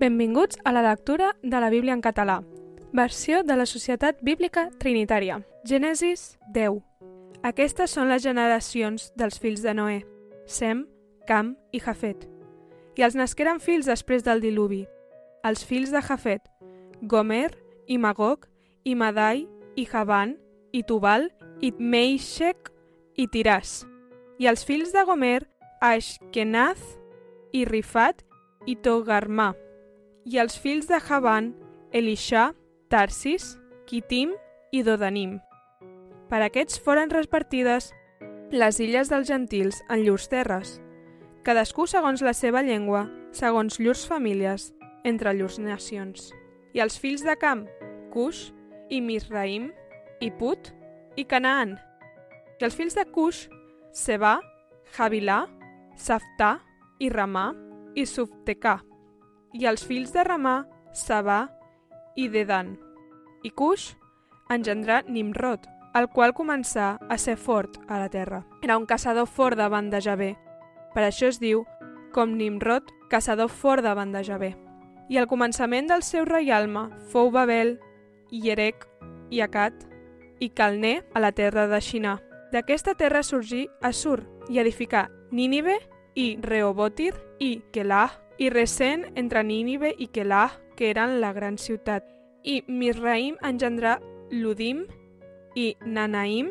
Benvinguts a la lectura de la Bíblia en català, versió de la Societat Bíblica Trinitària. Gènesis 10. Aquestes són les generacions dels fills de Noé, Sem, Cam i Jafet. I els nasqueren fills després del diluvi. Els fills de Jafet, Gomer, i Magog, i Madai, i Javan, i Tubal, i Meixec, i Tiràs. I els fills de Gomer, Ashkenaz, i Rifat, i Togarmà. I els fills de Javan, Elisha, Tarsis, Kitim i Dodanim. Per aquests foren repartides les illes dels gentils en llurs terres, cadascú segons la seva llengua, segons llurs famílies, entre llurs nacions. I els fills de Cam, Cush, i Misraim, i Put, i Canaan. I els fills de Cush, Seba, Javilà, Saftà, i Ramà, i Subtecà. I els fills de Ramà, Sabà i Dedan. I Cush engendrà Nimrod, el qual començà a ser fort a la terra. Era un caçador fort davant de Javé. Per això es diu com Nimrod, caçador fort davant de Javé. I al començament del seu reialme fou Babel, i Erec, i Calné a la terra de Xinà. D'aquesta terra sorgí Assur i edificà Nínive i Rehobotir i Kelah i Resen entre Nínive i Kelah, que eren la gran ciutat. I Misraim engendrà Ludim i Nanaim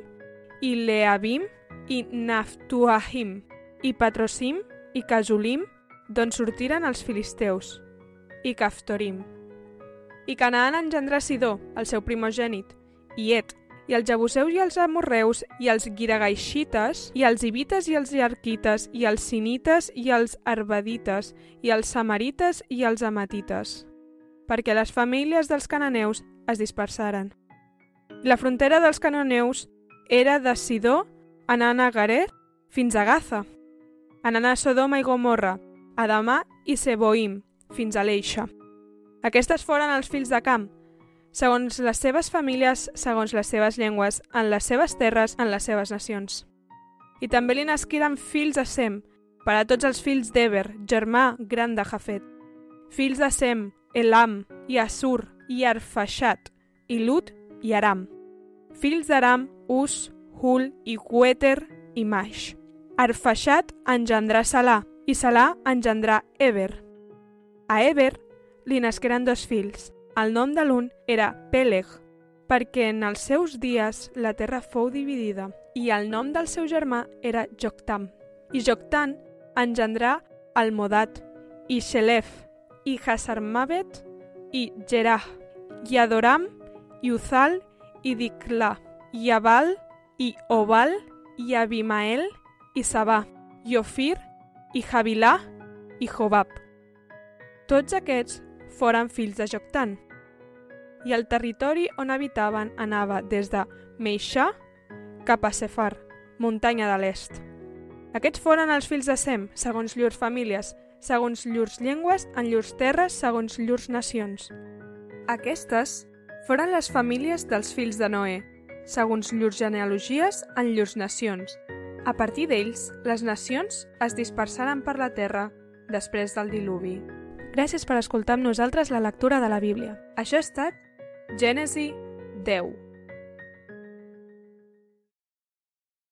i Leabim i Naftuahim i Patrosim i Casulim, d'on sortiren els filisteus, i Caftorim. I Canaan engendrà Sidó, el seu primogènit, i Et, i els jebuseus i els amorreus, i els guiragaixites, i els ibites i els iarquites, i els sinites i els arbadites, i els samarites i els amatites, perquè les famílies dels cananeus es dispersaren. La frontera dels cananeus era de Sidó, anant a Garer, fins a Gaza, anant a Sodoma i Gomorra, Adamà i Seboim, fins a l'Eixa. Aquestes foren els fills de Cam, segons les seves famílies, segons les seves llengües, en les seves terres, en les seves nacions. I també li nasquiren fills de Sem, per a tots els fills d'Eber, germà gran de Jafet. Fills de Sem, Elam, i Assur, i Arfaxat, i Lut, i Aram. Fills d'Aram, Us, Hul, i Gueter, i Maix. Arfaxat engendrà Salà, i Salà engendrà Eber. A Eber li nasqueren dos fills. El nom de l'un era Peleg, perquè en els seus dies la terra fou dividida, i el nom del seu germà era Joctam. I Joctan engendrà Almodat, i Xelef, i Hasarmavet, i Gerah, i Adoram, i Uzal, i Diclà, i Abal, i Obal, i Abimael, i Sabà, i Ofir, i Javilà, i Jobab. Tots aquests foren fills de Joctan. I el territori on habitaven anava des de Meixà cap a Sefar, muntanya de l'est. Aquests foren els fills de Sem, segons llurs famílies, segons llurs llengües, en llurs terres, segons llurs nacions. Aquestes foren les famílies dels fills de Noé, segons llurs genealogies en llurs nacions. A partir d'ells, les nacions es dispersaren per la terra després del diluvi. Gràcies per escoltar amb nosaltres la lectura de la Bíblia. Això ha estat Gènesi 10.